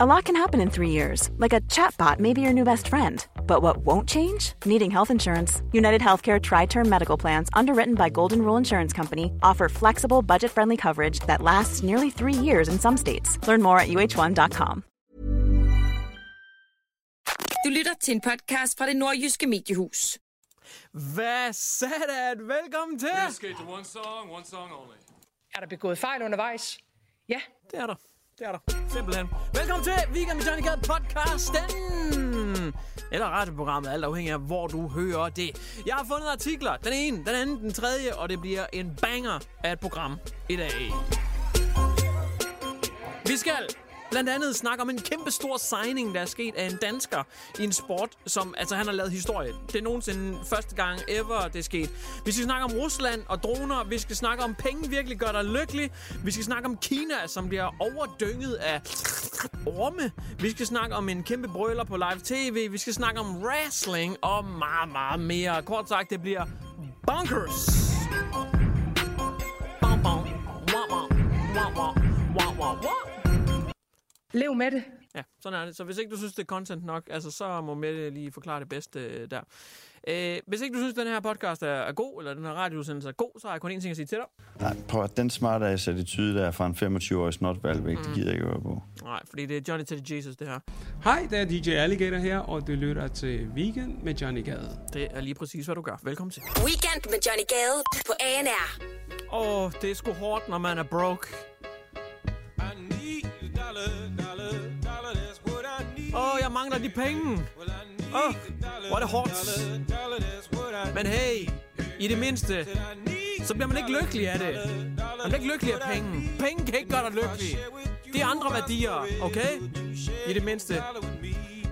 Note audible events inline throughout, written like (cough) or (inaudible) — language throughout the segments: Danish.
A lot can happen in three years, like a chatbot may be your new best friend. But what won't change? Needing health insurance. United Healthcare Tri Term Medical Plans, underwritten by Golden Rule Insurance Company, offer flexible, budget friendly coverage that lasts nearly three years in some states. Learn more at uh1.com. Du lytter til en podcast fra det nordjyske mediehus. Hvad satan? Velkommen til! Skate to one song, one song only. Er der begået fejl undervejs? Ja. Det er der. Det er der. Simpelthen. Velkommen til Weekend med Johnny Gade podcasten. Eller radioprogrammet, alt afhængig af, hvor du hører det. Jeg har fundet artikler. Den ene, den anden, den tredje, og det bliver en banger af et program i dag. Vi skal blandt andet snakker om en kæmpe stor signing, der er sket af en dansker i en sport, som altså han har lavet historie. Det er nogensinde første gang ever, det er sket. Vi skal snakke om Rusland og droner. Vi skal snakke om penge virkelig gør dig lykkelig. Vi skal snakke om Kina, som bliver overdynget af orme. Vi skal snakke om en kæmpe brøler på live tv. Vi skal snakke om wrestling og meget, meget mere. Kort sagt, det bliver bonkers. Bom, bom. Wah, wah. Wah, wah. Wah, wah, wah. Lev med det. Ja, sådan er det. Så hvis ikke du synes, det er content nok, altså, så må Mette lige forklare det bedste øh, der. Øh, hvis ikke du synes, den her podcast er, er god, eller den her radioudsendelse er god, så har jeg kun én ting at sige til dig. Nej, prøv at den smarte ass attitude der fra en 25-årig snotvalgvæk, mm. det gider jeg ikke høre på. Nej, fordi det er Johnny Teddy Jesus, det her. Hej, det er DJ Alligator her, og du lytter til Weekend med Johnny Gade. Det er lige præcis, hvad du gør. Velkommen til. Weekend med Johnny Gade på ANR. Åh, oh, det er sgu hårdt, når man er broke. Mangler de penge. Åh, oh, hvor er det hårdt. Men hey, i det mindste, så bliver man ikke lykkelig af det. Man bliver ikke lykkelig af penge. Penge kan ikke gøre dig lykkelig. Det er andre værdier, okay? I det mindste.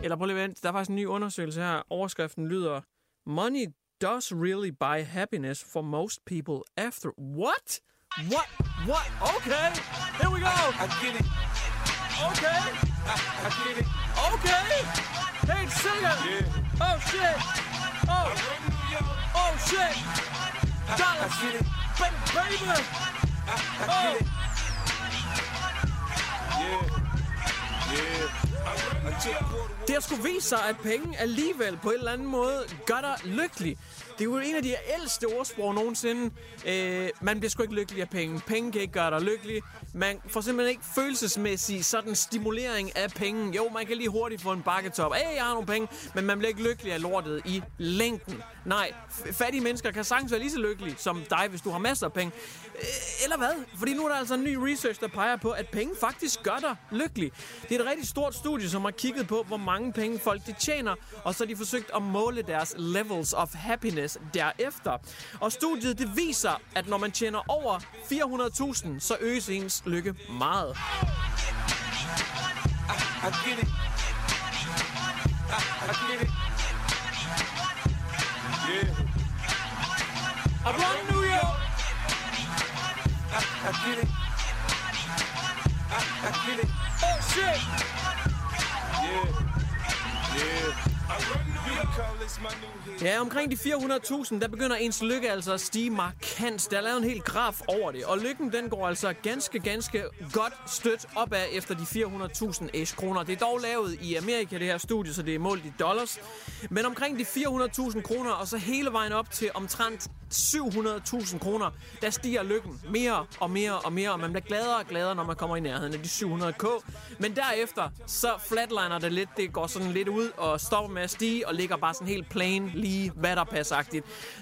Eller prøv lige at vente. Der er faktisk en ny undersøgelse her. Overskriften lyder, Money does really buy happiness for most people after... What? What? What? Okay. Here we go. Okay. Okay. Hey, singer. Oh, shit. Oh. Oh, shit. Dollars. Ba- baby. Oh. Det har sgu vist sig, at penge alligevel på en eller anden måde gør dig lykkelig. Det er jo en af de ældste ordsprog nogensinde. Øh, man bliver sgu ikke lykkelig af penge. Penge kan ikke gøre dig lykkelig. Man får simpelthen ikke følelsesmæssig sådan stimulering af penge. Jo, man kan lige hurtigt få en bakketop. Hey, jeg har nogle penge. Men man bliver ikke lykkelig af lortet i længden. Nej, fattige mennesker kan sagtens være lige så lykkelige som dig, hvis du har masser af penge. Øh, eller hvad? Fordi nu er der altså en ny research, der peger på, at penge faktisk gør dig lykkelig. Det er et rigtig stort studie, som har kigget på, hvor mange penge folk de tjener, og så har de forsøgt at måle deres levels of happiness derefter. Og studiet det viser, at når man tjener over 400.000, så øges ens lykke meget. I run New York. Oh shit. Ja, omkring de 400.000, der begynder ens lykke altså at stige markant. Der er lavet en helt graf over det, og lykken den går altså ganske, ganske godt stødt opad efter de 400.000 ish kroner. Det er dog lavet i Amerika, det her studie, så det er målt i dollars. Men omkring de 400.000 kroner, og så hele vejen op til omtrent 700.000 kroner, der stiger lykken mere og mere og mere, og man bliver gladere og gladere, når man kommer i nærheden af de 700k. Men derefter, så flatliner det lidt, det går sådan lidt ud og stopper med at stige, og ligger bare sådan helt plain, lige hvad der passer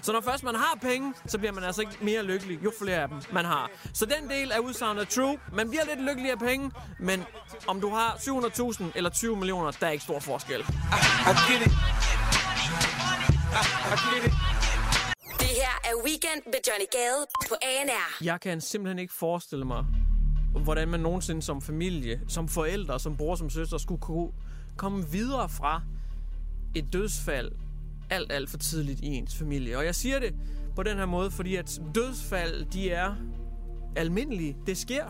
Så når først man har penge, så bliver man altså ikke mere lykkelig, jo flere af dem man har. Så den del af udsagnet true. Man bliver lidt lykkelig af penge, men om du har 700.000 eller 20 millioner, der er ikke stor forskel. Det her er Weekend med Johnny Gade på ANR. Jeg kan simpelthen ikke forestille mig, hvordan man nogensinde som familie, som forældre, som bror, som søster, skulle kunne komme videre fra et dødsfald alt, alt for tidligt i ens familie. Og jeg siger det på den her måde, fordi at dødsfald, de er almindelige. Det sker.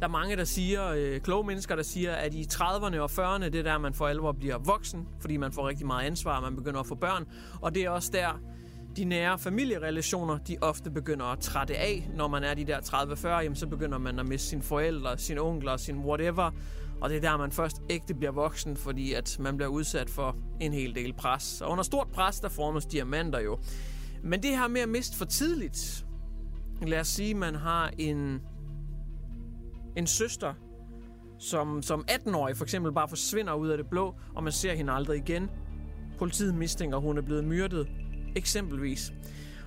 Der er mange, der siger, øh, kloge mennesker, der siger, at i 30'erne og 40'erne, det er der, man for alvor bliver voksen, fordi man får rigtig meget ansvar, og man begynder at få børn. Og det er også der, de nære familierelationer, de ofte begynder at trætte af. Når man er de der 30-40, jamen, så begynder man at miste sine forældre, sine onkler, sin whatever. Og det er der, man først ægte bliver voksen, fordi at man bliver udsat for en hel del pres. Og under stort pres, der formes diamanter jo. Men det her med at miste for tidligt. Lad os sige, man har en, en søster, som, som 18-årig for eksempel bare forsvinder ud af det blå, og man ser hende aldrig igen. Politiet mistænker, at hun er blevet myrdet, eksempelvis.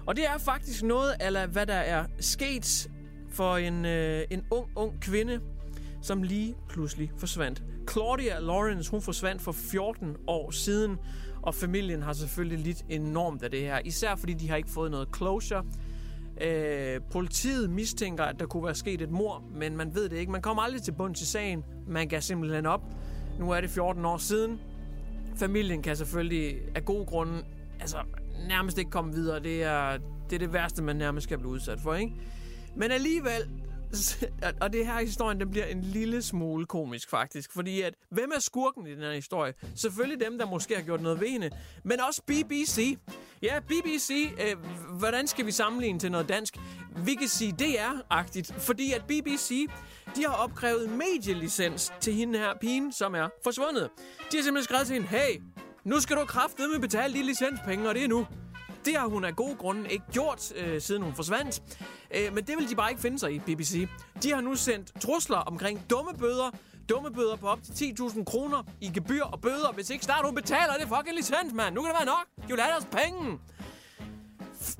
Og det er faktisk noget af, hvad der er sket for en, øh, en ung, ung kvinde, som lige pludselig forsvandt. Claudia Lawrence, hun forsvandt for 14 år siden, og familien har selvfølgelig lidt enormt af det her. Især fordi de har ikke fået noget closure. Øh, politiet mistænker, at der kunne være sket et mor, men man ved det ikke. Man kommer aldrig til bund til sagen. Man gav simpelthen op. Nu er det 14 år siden. Familien kan selvfølgelig af gode grunde altså, nærmest ikke komme videre. Det er, det er det værste, man nærmest kan blive udsat for, ikke? Men alligevel, (laughs) og det her historien, den bliver en lille smule komisk faktisk, fordi at, hvem er skurken i den her historie? Selvfølgelig dem, der måske har gjort noget ved hende, men også BBC. Ja, BBC, øh, hvordan skal vi sammenligne til noget dansk? Vi kan sige DR-agtigt, fordi at BBC, de har opkrævet medielicens til hende her pigen, som er forsvundet. De har simpelthen skrevet til hende, hey, nu skal du kraftedeme betale de licenspenge, og det er nu. Det har hun af gode grunde ikke gjort, øh, siden hun forsvandt. Øh, men det vil de bare ikke finde sig i, BBC. De har nu sendt trusler omkring dumme bøder, dumme bøder på op til 10.000 kroner i gebyr og bøder, hvis ikke snart hun betaler det fucking licens, mand. Nu kan det være nok. De vil have deres penge.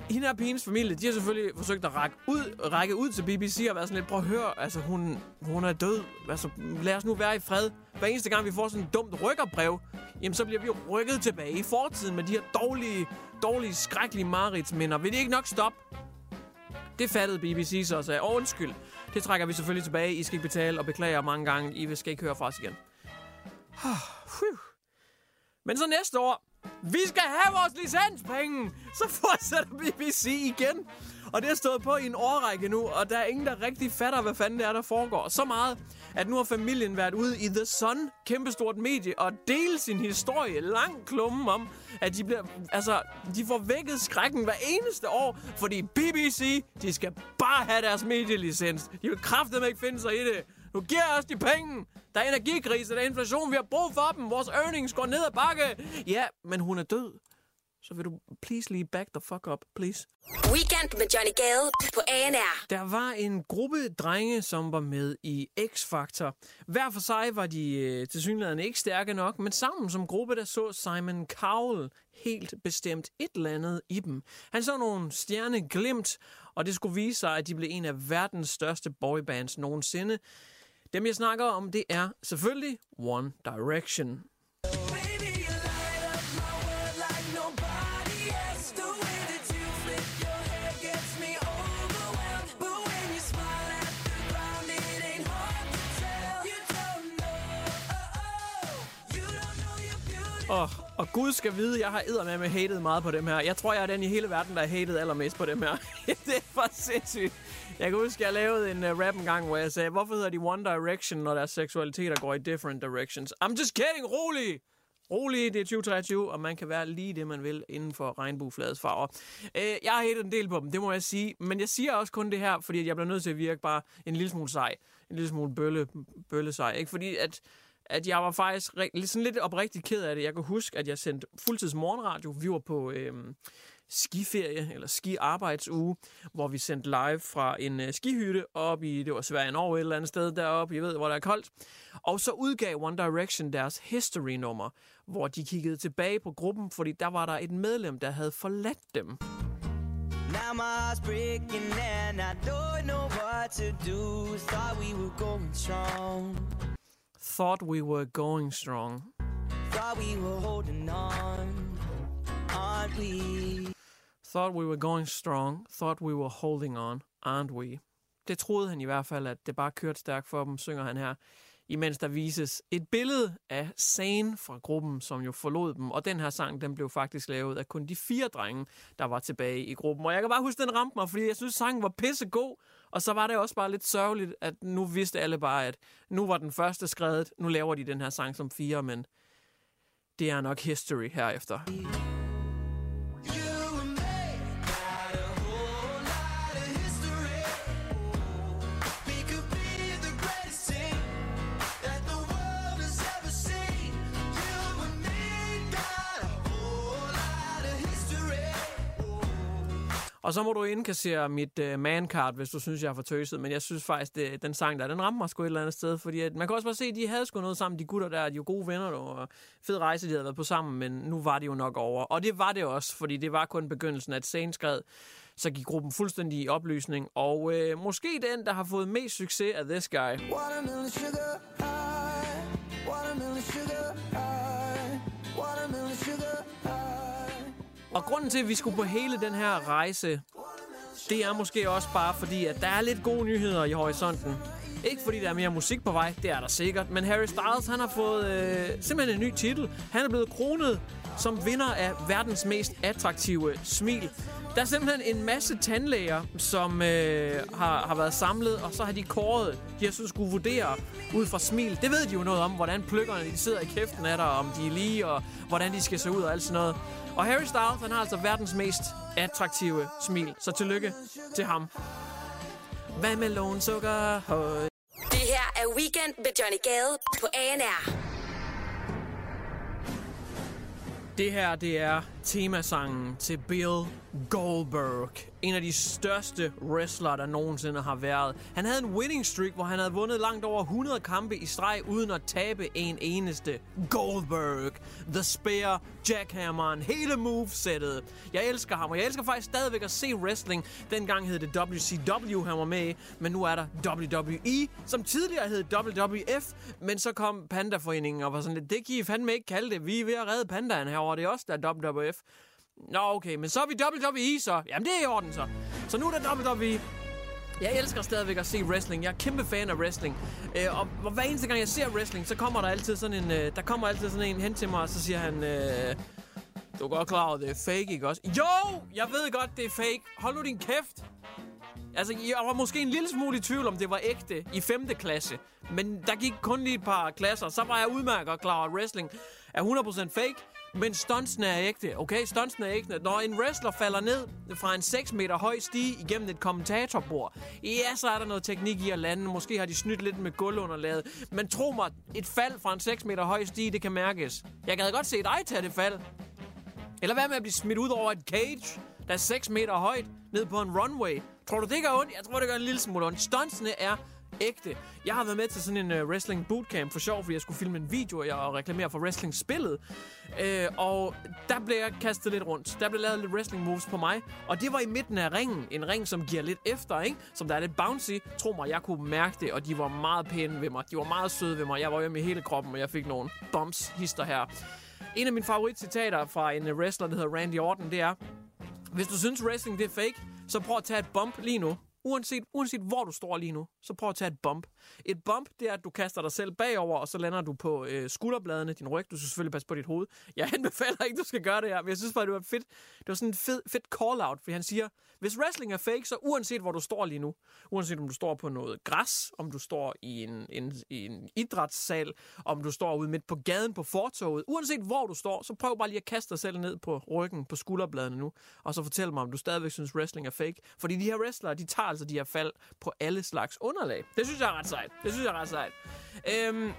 Hende og pigens familie, de har selvfølgelig forsøgt at række ud, række ud til BBC og være sådan lidt, prøv at høre, altså hun, hun er død. Altså, lad os nu være i fred. Hver eneste gang, vi får sådan et dumt rykkerbrev, jamen så bliver vi rykket tilbage i fortiden med de her dårlige, dårlige, skrækkelige mareridsminder. Vil det ikke nok stoppe? Det fattede BBC så og sagde, Åh, undskyld. Det trækker vi selvfølgelig tilbage. I skal ikke betale og beklager mange gange. I skal ikke høre fra os igen. (sighs) Men så næste år, vi skal have vores licenspenge! Så (laughs) fortsætter BBC igen. Og det har stået på i en årrække nu, og der er ingen, der rigtig fatter, hvad fanden det er, der foregår. Så meget, at nu har familien været ude i The Sun, kæmpestort medie, og dele sin historie lang klumme om, at de, bliver, altså, de får vækket skrækken hver eneste år, fordi BBC, de skal bare have deres medielicens. De vil kraftedeme ikke finde sig i det. Nu giver os de penge. Der er energikrise, der er inflation, vi har brug for dem. Vores earnings går ned ad bakke. Ja, men hun er død. Så vil du please lige back the fuck up, please. Weekend med Johnny Gade på ANR. Der var en gruppe drenge, som var med i X-Factor. Hver for sig var de øh, til synligheden ikke stærke nok, men sammen som gruppe, der så Simon Cowell helt bestemt et eller andet i dem. Han så nogle stjerne glimt, og det skulle vise sig, at de blev en af verdens største boybands nogensinde. Dem, jeg snakker om, det er selvfølgelig One Direction. Og, og Gud skal vide, jeg har eddermame med hatet meget på dem her. Jeg tror, jeg er den i hele verden, der har hatet allermest på dem her. (laughs) det er for sindssygt. Jeg kan huske, jeg lavede en uh, rap en gang, hvor jeg sagde, hvorfor hedder de One Direction, når deres seksualiteter går i different directions? I'm just kidding, rolig! Rolig, det er 2023, og man kan være lige det, man vil inden for regnbuefladets farver. Uh, jeg har hættet en del på dem, det må jeg sige. Men jeg siger også kun det her, fordi jeg bliver nødt til at virke bare en lille smule sej. En lille smule bølle, bølle sej. Ikke? Fordi at at jeg var faktisk sådan lidt oprigtigt ked af det. Jeg kan huske, at jeg sendte fuldtids morgenradio. Vi var på øh, skiferie, eller skiarbejdsuge, hvor vi sendte live fra en øh, skihytte op i, det var Sverige Norge et eller andet sted deroppe, jeg ved, hvor der er koldt. Og så udgav One Direction deres history-nummer, hvor de kiggede tilbage på gruppen, fordi der var der et medlem, der havde forladt dem. Now my heart's breaking and I don't know what to do Thought we were going strong Thought we were going strong. Thought we were holding on, aren't we? Thought we were going strong. Thought we were holding on, aren't we? Det troede han i hvert fald, at det bare kørte stærkt for dem, synger han her. Imens der vises et billede af Sane fra gruppen, som jo forlod dem. Og den her sang, den blev faktisk lavet af kun de fire drenge, der var tilbage i gruppen. Og jeg kan bare huske, den ramte mig, fordi jeg synes, sangen var pissegod. Og så var det også bare lidt sørgeligt, at nu vidste alle bare, at nu var den første skrevet. Nu laver de den her sang som fire, men det er nok history herefter. Og så må du indkassere mit uh, man-card, hvis du synes, jeg er for tøset. Men jeg synes faktisk, det, den sang der, den rammer mig sgu et eller andet sted. Fordi at, man kan også bare se, at de havde sgu noget sammen, de gutter der. De er jo gode venner, og fed rejse, de havde været på sammen. Men nu var det jo nok over. Og det var det også, fordi det var kun begyndelsen, at scenen skred. Så gik gruppen fuldstændig i opløsning. Og øh, måske den, der har fået mest succes af This Guy. Watermelon sugar high. Watermelon sugar high. Watermelon sugar high. Og grunden til, at vi skulle på hele den her rejse, det er måske også bare fordi, at der er lidt gode nyheder i horisonten. Ikke fordi der er mere musik på vej, det er der sikkert, men Harry Styles han har fået øh, simpelthen en ny titel. Han er blevet kronet som vinder af verdens mest attraktive smil. Der er simpelthen en masse tandlæger, som øh, har, har været samlet, og så har de kåret, de så skulle vurdere ud fra smil. Det ved de jo noget om, hvordan pløkkerne de sidder i kæften af dig, om de er lige, og hvordan de skal se ud og alt sådan noget. Og Harry Styles, han har altså verdens mest attraktive smil. Så tillykke til ham. Hvad med lånsukker? Det her er Weekend med Johnny Gade på ANR. Det her, det er temasangen til Bill Goldberg. En af de største wrestlere, der nogensinde har været. Han havde en winning streak, hvor han havde vundet langt over 100 kampe i streg, uden at tabe en eneste. Goldberg, The Spear, Jackhammeren, hele movesættet. Jeg elsker ham, og jeg elsker faktisk stadigvæk at se wrestling. Dengang hed det WCW, han var med i, men nu er der WWE, som tidligere hed WWF, men så kom Pandaforeningen og var sådan lidt, det kan I fandme ikke kalde det. Vi er ved at redde pandaen herovre, det er også der er WWF. Nå, okay, men så er vi WWE så. Jamen, det er i orden så. Så nu er der WWE. Jeg elsker stadigvæk at se wrestling. Jeg er kæmpe fan af wrestling. Øh, og og hver eneste gang jeg ser wrestling, så kommer der altid sådan en, øh, der kommer altid sådan en hen til mig, og så siger han, øh, du er godt klar over, det er fake, ikke også? Jo, jeg ved godt, det er fake. Hold nu din kæft. Altså, jeg var måske en lille smule i tvivl, om det var ægte i 5. klasse. Men der gik kun lige et par klasser, så var jeg udmærket klar over, at wrestling er 100% fake. Men stuntsene er ægte, okay? Stuntsene er ægte. Når en wrestler falder ned fra en 6 meter høj stige igennem et kommentatorbord, ja, så er der noget teknik i at lande. Måske har de snydt lidt med gulvunderlaget. Men tro mig, et fald fra en 6 meter høj stige, det kan mærkes. Jeg gad godt se dig tage det fald. Eller hvad med at blive smidt ud over et cage, der er 6 meter højt, ned på en runway. Tror du, det gør ondt? Jeg tror, det gør en lille smule ondt. Stuntsene er ægte. Jeg har været med til sådan en uh, wrestling bootcamp for sjov, fordi jeg skulle filme en video og jeg reklamere for wrestling-spillet. Uh, og der blev jeg kastet lidt rundt. Der blev lavet lidt wrestling moves på mig. Og det var i midten af ringen. En ring, som giver lidt efter, ikke? Som der er lidt bouncy. Tro mig, jeg kunne mærke det, og de var meget pæne ved mig. De var meget søde ved mig. Jeg var jo med hele kroppen, og jeg fik nogle bumps hister her. En af mine favoritcitater fra en øh, wrestler, der hedder Randy Orton, det er... Hvis du synes, wrestling det er fake, så prøv at tage et bump lige nu. Uanset, uanset hvor du står lige nu, så prøv at tage et bump. Et bump, det er, at du kaster dig selv bagover, og så lander du på øh, skulderbladene, din ryg. Du skal selvfølgelig passe på dit hoved. Jeg anbefaler ikke, du skal gøre det her, men jeg synes bare, det var fedt. Det var sådan en fed, fedt call-out, fordi han siger, hvis wrestling er fake, så uanset hvor du står lige nu, uanset om du står på noget græs, om du står i en, en, i en idrætssal, om du står ude midt på gaden på fortoget, uanset hvor du står, så prøv bare lige at kaste dig selv ned på ryggen, på skulderbladene nu, og så fortæl mig, om du stadigvæk synes, wrestling er fake. Fordi de her wrestlere, de tager altså de her fald på alle slags underlag. Det synes jeg er ret sejt. Det synes jeg er ret sejt. Øhm,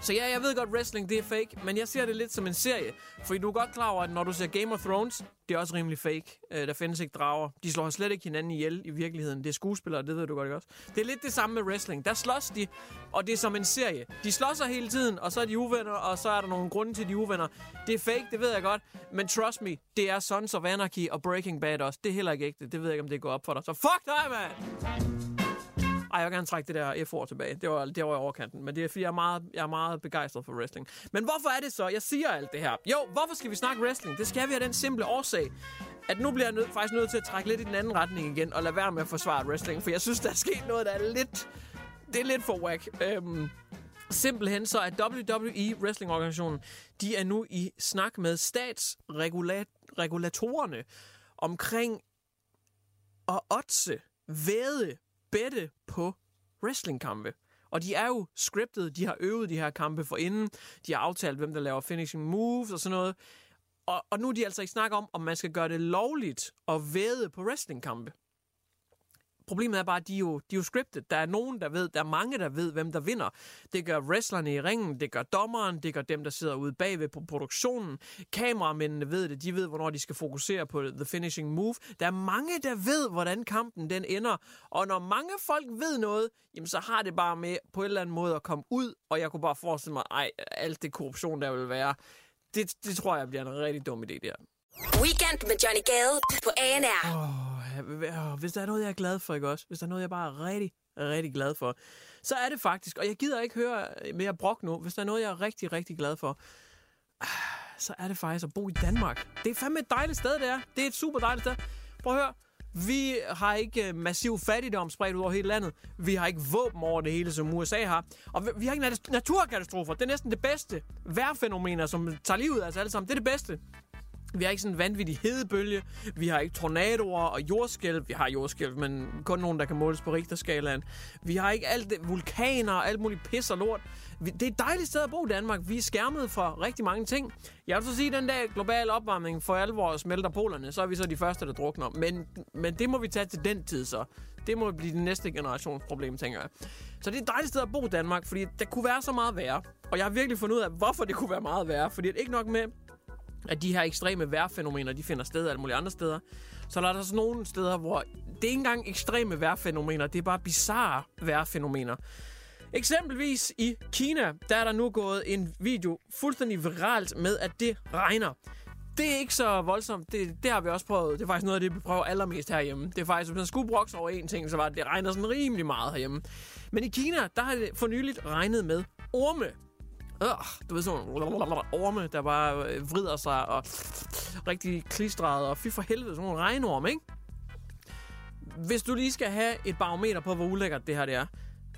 så ja, jeg ved godt, wrestling det er fake, men jeg ser det lidt som en serie. For du er godt klar over, at når du ser Game of Thrones, det er også rimelig fake. Øh, der findes ikke drager. De slår slet ikke hinanden ihjel i virkeligheden. Det er skuespillere, det ved du godt ikke også. Det er lidt det samme med wrestling. Der slås de, og det er som en serie. De slås sig hele tiden, og så er de uvenner, og så er der nogle grunde til, de uvenner. Det er fake, det ved jeg godt. Men trust me, det er Sons of Anarchy og Breaking Bad også. Det er heller ikke ægte. Det ved jeg ikke, om det går op for dig. Så fuck dig, mand! Ej, jeg vil gerne trække det der F-ord tilbage. Det var, det var i overkanten. Men det er, fordi jeg er, meget, jeg er meget begejstret for wrestling. Men hvorfor er det så, jeg siger alt det her? Jo, hvorfor skal vi snakke wrestling? Det skal vi af den simple årsag, at nu bliver jeg nød, faktisk nødt til at trække lidt i den anden retning igen, og lade være med at forsvare wrestling, for jeg synes, der er sket noget, der er lidt... Det er lidt for whack. Øhm, simpelthen så er WWE, Wrestling-organisationen, de er nu i snak med statsregulatorerne omkring at otse, væde, bette på wrestlingkampe. Og de er jo scriptet, de har øvet de her kampe for inden, de har aftalt, hvem der laver finishing moves og sådan noget. Og, og nu er de altså ikke snak om, om man skal gøre det lovligt at væde på wrestlingkampe. Problemet er bare, at de er, jo, de er jo scripted. Der er nogen, der ved, der er mange, der ved, hvem der vinder. Det gør wrestlerne i ringen, det gør dommeren, det gør dem, der sidder ude bagved på produktionen. Kameramændene ved det, de ved, hvornår de skal fokusere på the finishing move. Der er mange, der ved, hvordan kampen den ender. Og når mange folk ved noget, jamen så har det bare med på en eller anden måde at komme ud, og jeg kunne bare forestille mig, ej, alt det korruption, der vil være, det, det tror jeg bliver en rigtig dum idé, der. Weekend med Johnny Gade på ANR. Åh, hvis der er noget, jeg er glad for, ikke også? Hvis der er noget, jeg bare er rigtig, rigtig glad for, så er det faktisk, og jeg gider ikke høre mere brok nu, hvis der er noget, jeg er rigtig, rigtig glad for, ah, så er det faktisk at bo i Danmark. Det er fandme et dejligt sted, det er. Det er et super dejligt sted. Prøv at høre. Vi har ikke øh, massiv fattigdom spredt ud over hele landet. Vi har ikke våben over det hele, som USA har. Og vi- har ikke naturkatastrofer. Det er næsten det bedste. Værfænomener, som tager livet af os alle sammen. Det er det bedste. Vi har ikke sådan en vanvittig hedebølge. Vi har ikke tornadoer og jordskælv. Vi har jordskælv, men kun nogen, der kan måles på Richterskalaen. Vi har ikke alt det, vulkaner og alt muligt pis og lort. Vi, det er et dejligt sted at bo i Danmark. Vi er skærmet for rigtig mange ting. Jeg vil så sige, at den dag global opvarmning for alvor smelter polerne, så er vi så de første, der drukner. Men, men det må vi tage til den tid så. Det må blive den næste generations problem, tænker jeg. Så det er et dejligt sted at bo i Danmark, fordi der kunne være så meget værre. Og jeg har virkelig fundet ud af, hvorfor det kunne være meget værre. Fordi at ikke nok med, at de her ekstreme vejrfænomener, de finder sted alle mulige andre steder. Så der er der sådan nogle steder, hvor det er ikke engang ekstreme vejrfænomener, det er bare bizarre vejrfænomener. Eksempelvis i Kina, der er der nu gået en video fuldstændig viralt med, at det regner. Det er ikke så voldsomt. Det, det har vi også prøvet. Det er faktisk noget af det, vi prøver allermest herhjemme. Det er faktisk, hvis man skulle brokse over en ting, så var det, det regner sådan rimelig meget herhjemme. Men i Kina, der har det for nyligt regnet med orme. Øh, du ved sådan nogle orme, der bare øh, vrider sig og rigtig klistrede, og fy for helvede, sådan nogle regnorme, ikke? Hvis du lige skal have et barometer på, hvor ulækkert det her det er,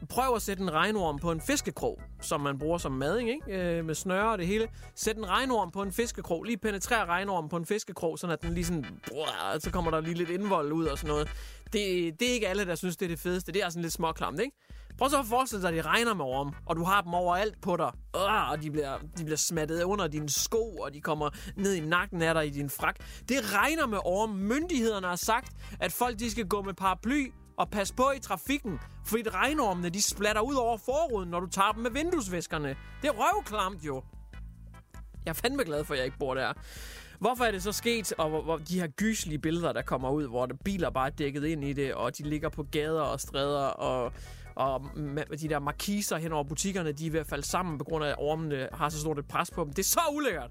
prøv at sætte en regnorm på en fiskekrog, som man bruger som mading, ikke? Øh, med snøre og det hele. Sæt en regnorm på en fiskekrog. Lige penetrer regnormen på en fiskekrog, sådan at den lige sådan... Brrr, så kommer der lige lidt indvold ud og sådan noget. Det, det er ikke alle, der synes, det er det fedeste. Det er sådan lidt småklamt, ikke? Prøv så at forestille dig, at det regner med orm, og du har dem overalt på dig. Øh, og de bliver, de bliver smattet under dine sko, og de kommer ned i nakken af dig i din frak. Det regner med orm. Myndighederne har sagt, at folk de skal gå med paraply og passe på i trafikken, fordi regnormene de splatter ud over forruden, når du tager dem med vinduesvæskerne. Det er røvklamt jo. Jeg er fandme glad for, at jeg ikke bor der. Hvorfor er det så sket, og hvor, hvor de her gyslige billeder, der kommer ud, hvor der biler bare er dækket ind i det, og de ligger på gader og stræder, og, og de der markiser hen over butikkerne, de er ved at falde sammen, på grund af, at ormene har så stort et pres på dem. Det er så ulækkert.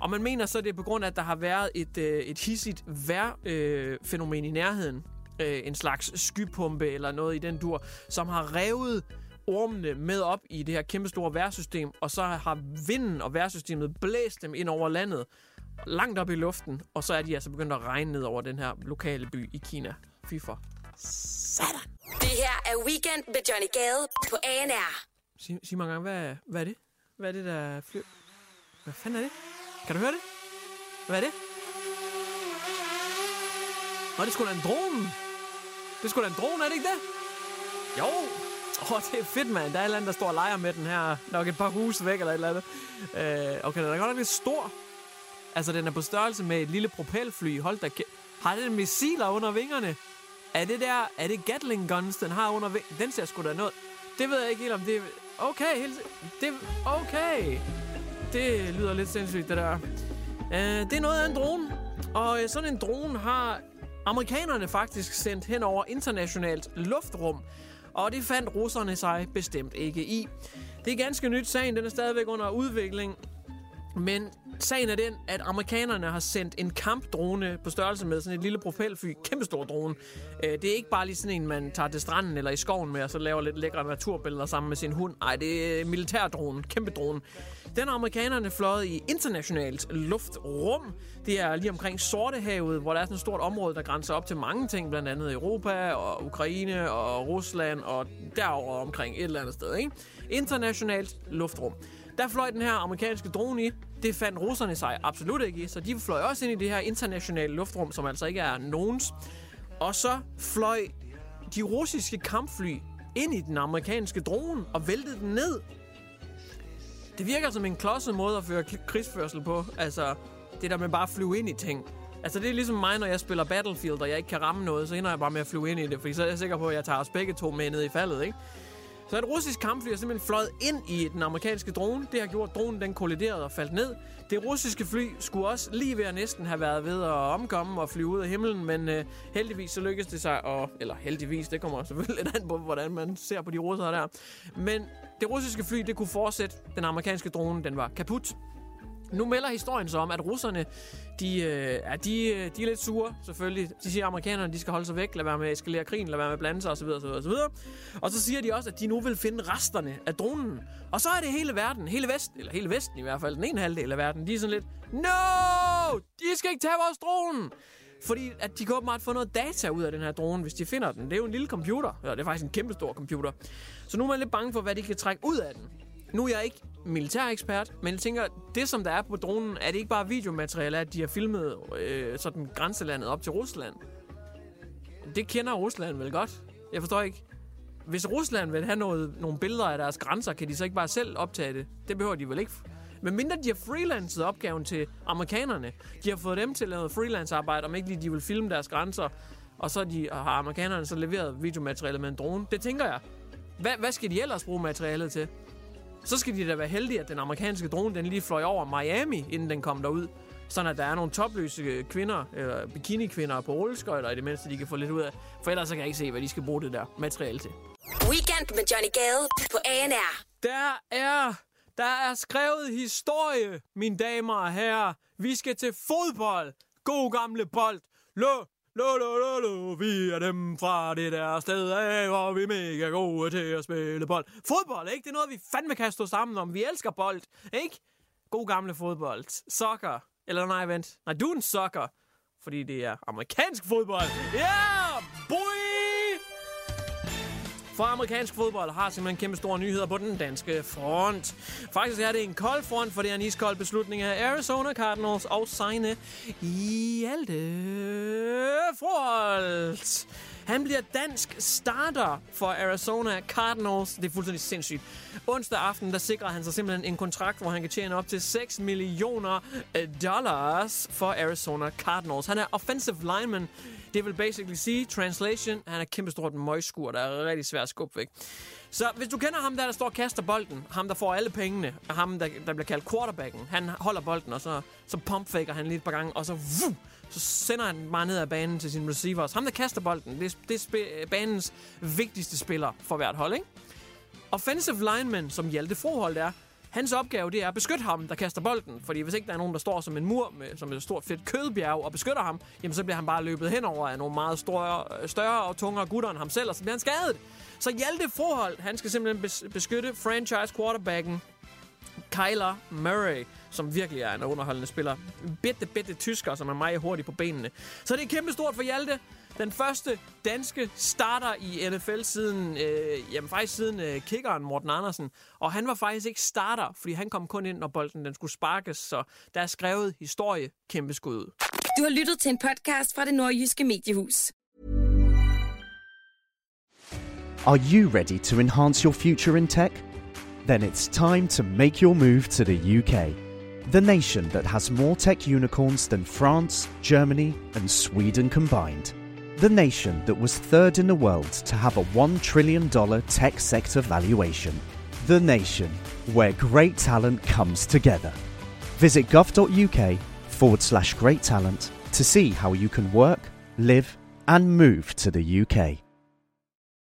Og man mener så, det er på grund af, at der har været et, øh, et hissigt vejrfænomen øh, fænomen i nærheden. Øh, en slags skypumpe eller noget i den dur, som har revet ormene med op i det her kæmpestore vejrsystem, og så har vinden og vejrsystemet blæst dem ind over landet, langt op i luften, og så er de altså begyndt at regne ned over den her lokale by i Kina. Fy for. Sådan. Det her er Weekend med Johnny Gade på ANR. Sig, sig mig engang, hvad, hvad er det? Hvad er det, der flyver? Hvad fanden er det? Kan du høre det? Hvad er det? Nå, det er sgu da en drone. Det skulle sgu da en drone, er det ikke det? Jo. Åh, oh, det er fedt, mand. Der er et eller andet, der står og leger med den her. Nok et par huse væk eller et eller andet. Øh, okay, den er godt nok lidt stor. Altså, den er på størrelse med et lille propelfly. Hold da kæ- Har den missiler under vingerne? Er det der... Er det Gatling guns, den har under? Den ser sgu da noget... Det ved jeg ikke helt om det... er... Okay, helt... Det... Okay. Det lyder lidt sindssygt, det der. Uh, det er noget af en drone. Og øh, sådan en drone har amerikanerne faktisk sendt hen over internationalt luftrum. Og det fandt russerne sig bestemt ikke i. Det er ganske nyt. Sagen den er stadigvæk under udvikling. Men sagen er den, at amerikanerne har sendt en kampdrone på størrelse med sådan et lille propelfly. Kæmpestor drone. Øh, det er ikke bare lige sådan en, man tager til stranden eller i skoven med, og så laver lidt lækre naturbilleder sammen med sin hund. Nej, det er militærdronen. militærdrone. Kæmpe drone. Den har amerikanerne fløjet i internationalt luftrum. Det er lige omkring Sortehavet, hvor der er sådan et stort område, der grænser op til mange ting. Blandt andet Europa og Ukraine og Rusland og derover omkring et eller andet sted. Ikke? Internationalt luftrum. Der fløj den her amerikanske drone i. Det fandt russerne sig absolut ikke i, så de fløj også ind i det her internationale luftrum, som altså ikke er nogens. Og så fløj de russiske kampfly ind i den amerikanske drone og væltede den ned. Det virker som en klodset måde at føre krigsførsel på. Altså, det der med bare at flyve ind i ting. Altså, det er ligesom mig, når jeg spiller Battlefield, og jeg ikke kan ramme noget, så ender jeg bare med at flyve ind i det, fordi så er jeg sikker på, at jeg tager os begge to med ned i faldet, ikke? Så et russisk kampfly er simpelthen fløjet ind i den amerikanske drone. Det har gjort, at dronen den kolliderede og faldt ned. Det russiske fly skulle også lige ved at næsten have været ved at omkomme og flyve ud af himlen, men øh, heldigvis så lykkedes det sig, og, eller heldigvis, det kommer selvfølgelig (laughs) lidt an på, hvordan man ser på de russere der. Men det russiske fly, det kunne fortsætte. Den amerikanske drone, den var kaput. Nu melder historien så om, at russerne, de, øh, er, de, øh, de er lidt sure, selvfølgelig. De siger, at amerikanerne de skal holde sig væk, lad være med at eskalere krigen, lad være med at blande sig osv. osv., osv. Og så siger de også, at de nu vil finde resterne af dronen. Og så er det hele verden, hele Vesten, eller hele Vesten i hvert fald, den ene halvdel af verden, de er sådan lidt, No! De skal ikke tage vores drone! Fordi at de kan åbenbart få noget data ud af den her drone, hvis de finder den. Det er jo en lille computer. Ja, det er faktisk en kæmpe stor computer. Så nu er man lidt bange for, hvad de kan trække ud af den. Nu er jeg ikke militærekspert, men jeg tænker, det som der er på dronen, er det ikke bare videomateriale, at de har filmet øh, sådan grænselandet op til Rusland? Det kender Rusland vel godt. Jeg forstår ikke. Hvis Rusland vil have noget, nogle billeder af deres grænser, kan de så ikke bare selv optage det? Det behøver de vel ikke. Men mindre de har freelancet opgaven til amerikanerne. De har fået dem til at lave freelance-arbejde, om ikke lige de vil filme deres grænser. Og så de, har amerikanerne så leveret videomateriale med en drone. Det tænker jeg. Hvad, hvad skal de ellers bruge materialet til? Så skal de da være heldige, at den amerikanske drone den lige fløj over Miami, inden den kom derud. Sådan at der er nogle topløse kvinder, eller bikini-kvinder på rulleskøjter, i det mindste de kan få lidt ud af. For ellers så kan jeg ikke se, hvad de skal bruge det der materiale til. Weekend med Johnny Gade på ANR. Der er, der er skrevet historie, mine damer og herrer. Vi skal til fodbold. God gamle bold. Lø, Lo, lo, lo, lo, vi er dem fra det der sted af, hvor vi er mega gode til at spille bold. Fodbold, ikke? Det er noget, vi fandme kan stå sammen om. Vi elsker bold, ikke? God gamle fodbold. Soccer. Eller nej, vent. Nej, du er en soccer. Fordi det er amerikansk fodbold. Ja, yeah! For amerikansk fodbold har simpelthen kæmpe store nyheder på den danske front. Faktisk er det en kold front, for det er en iskold beslutning af Arizona Cardinals og signe Hjalte Froholt. Han bliver dansk starter for Arizona Cardinals. Det er fuldstændig sindssygt. Onsdag aften, der sikrer han sig simpelthen en kontrakt, hvor han kan tjene op til 6 millioner dollars for Arizona Cardinals. Han er offensive lineman. Det vil basically sige, translation, han er kæmpestort møgskur, der er rigtig svært at skubbe væk. Så hvis du kender ham der, der står og kaster bolden, ham der får alle pengene, og ham der, der bliver kaldt quarterbacken, han holder bolden, og så, så pumpfaker han lige et par gange, og så vuh, så sender han bare ned ad banen til sine receivers. Ham, der kaster bolden, det er, det er sp- banens vigtigste spiller for hvert hold, ikke? Offensive lineman, som Hjalte Froholt er, hans opgave det er at beskytte ham, der kaster bolden. Fordi hvis ikke der er nogen, der står som en mur, med, som et stort fedt kødbjerg, og beskytter ham, jamen så bliver han bare løbet henover af nogle meget store, øh, større og tungere gutter end ham selv, og så bliver han skadet. Så Hjalte Froholt, han skal simpelthen beskytte franchise quarterbacken Kyler Murray, som virkelig er en underholdende spiller. Bitte, bitte tysker, som er meget hurtig på benene. Så det er kæmpestort for Hjalte. Den første danske starter i NFL siden, øh, jamen faktisk siden øh, kickeren Morten Andersen. Og han var faktisk ikke starter, fordi han kom kun ind, når bolden den skulle sparkes. Så der er skrevet historie kæmpe skud ud. Du har lyttet til en podcast fra det nordjyske mediehus. Are you ready to enhance your future in tech? Then it's time to make your move to the UK. The nation that has more tech unicorns than France, Germany, and Sweden combined. The nation that was third in the world to have a $1 trillion tech sector valuation. The nation where great talent comes together. Visit gov.uk forward slash great talent to see how you can work, live, and move to the UK.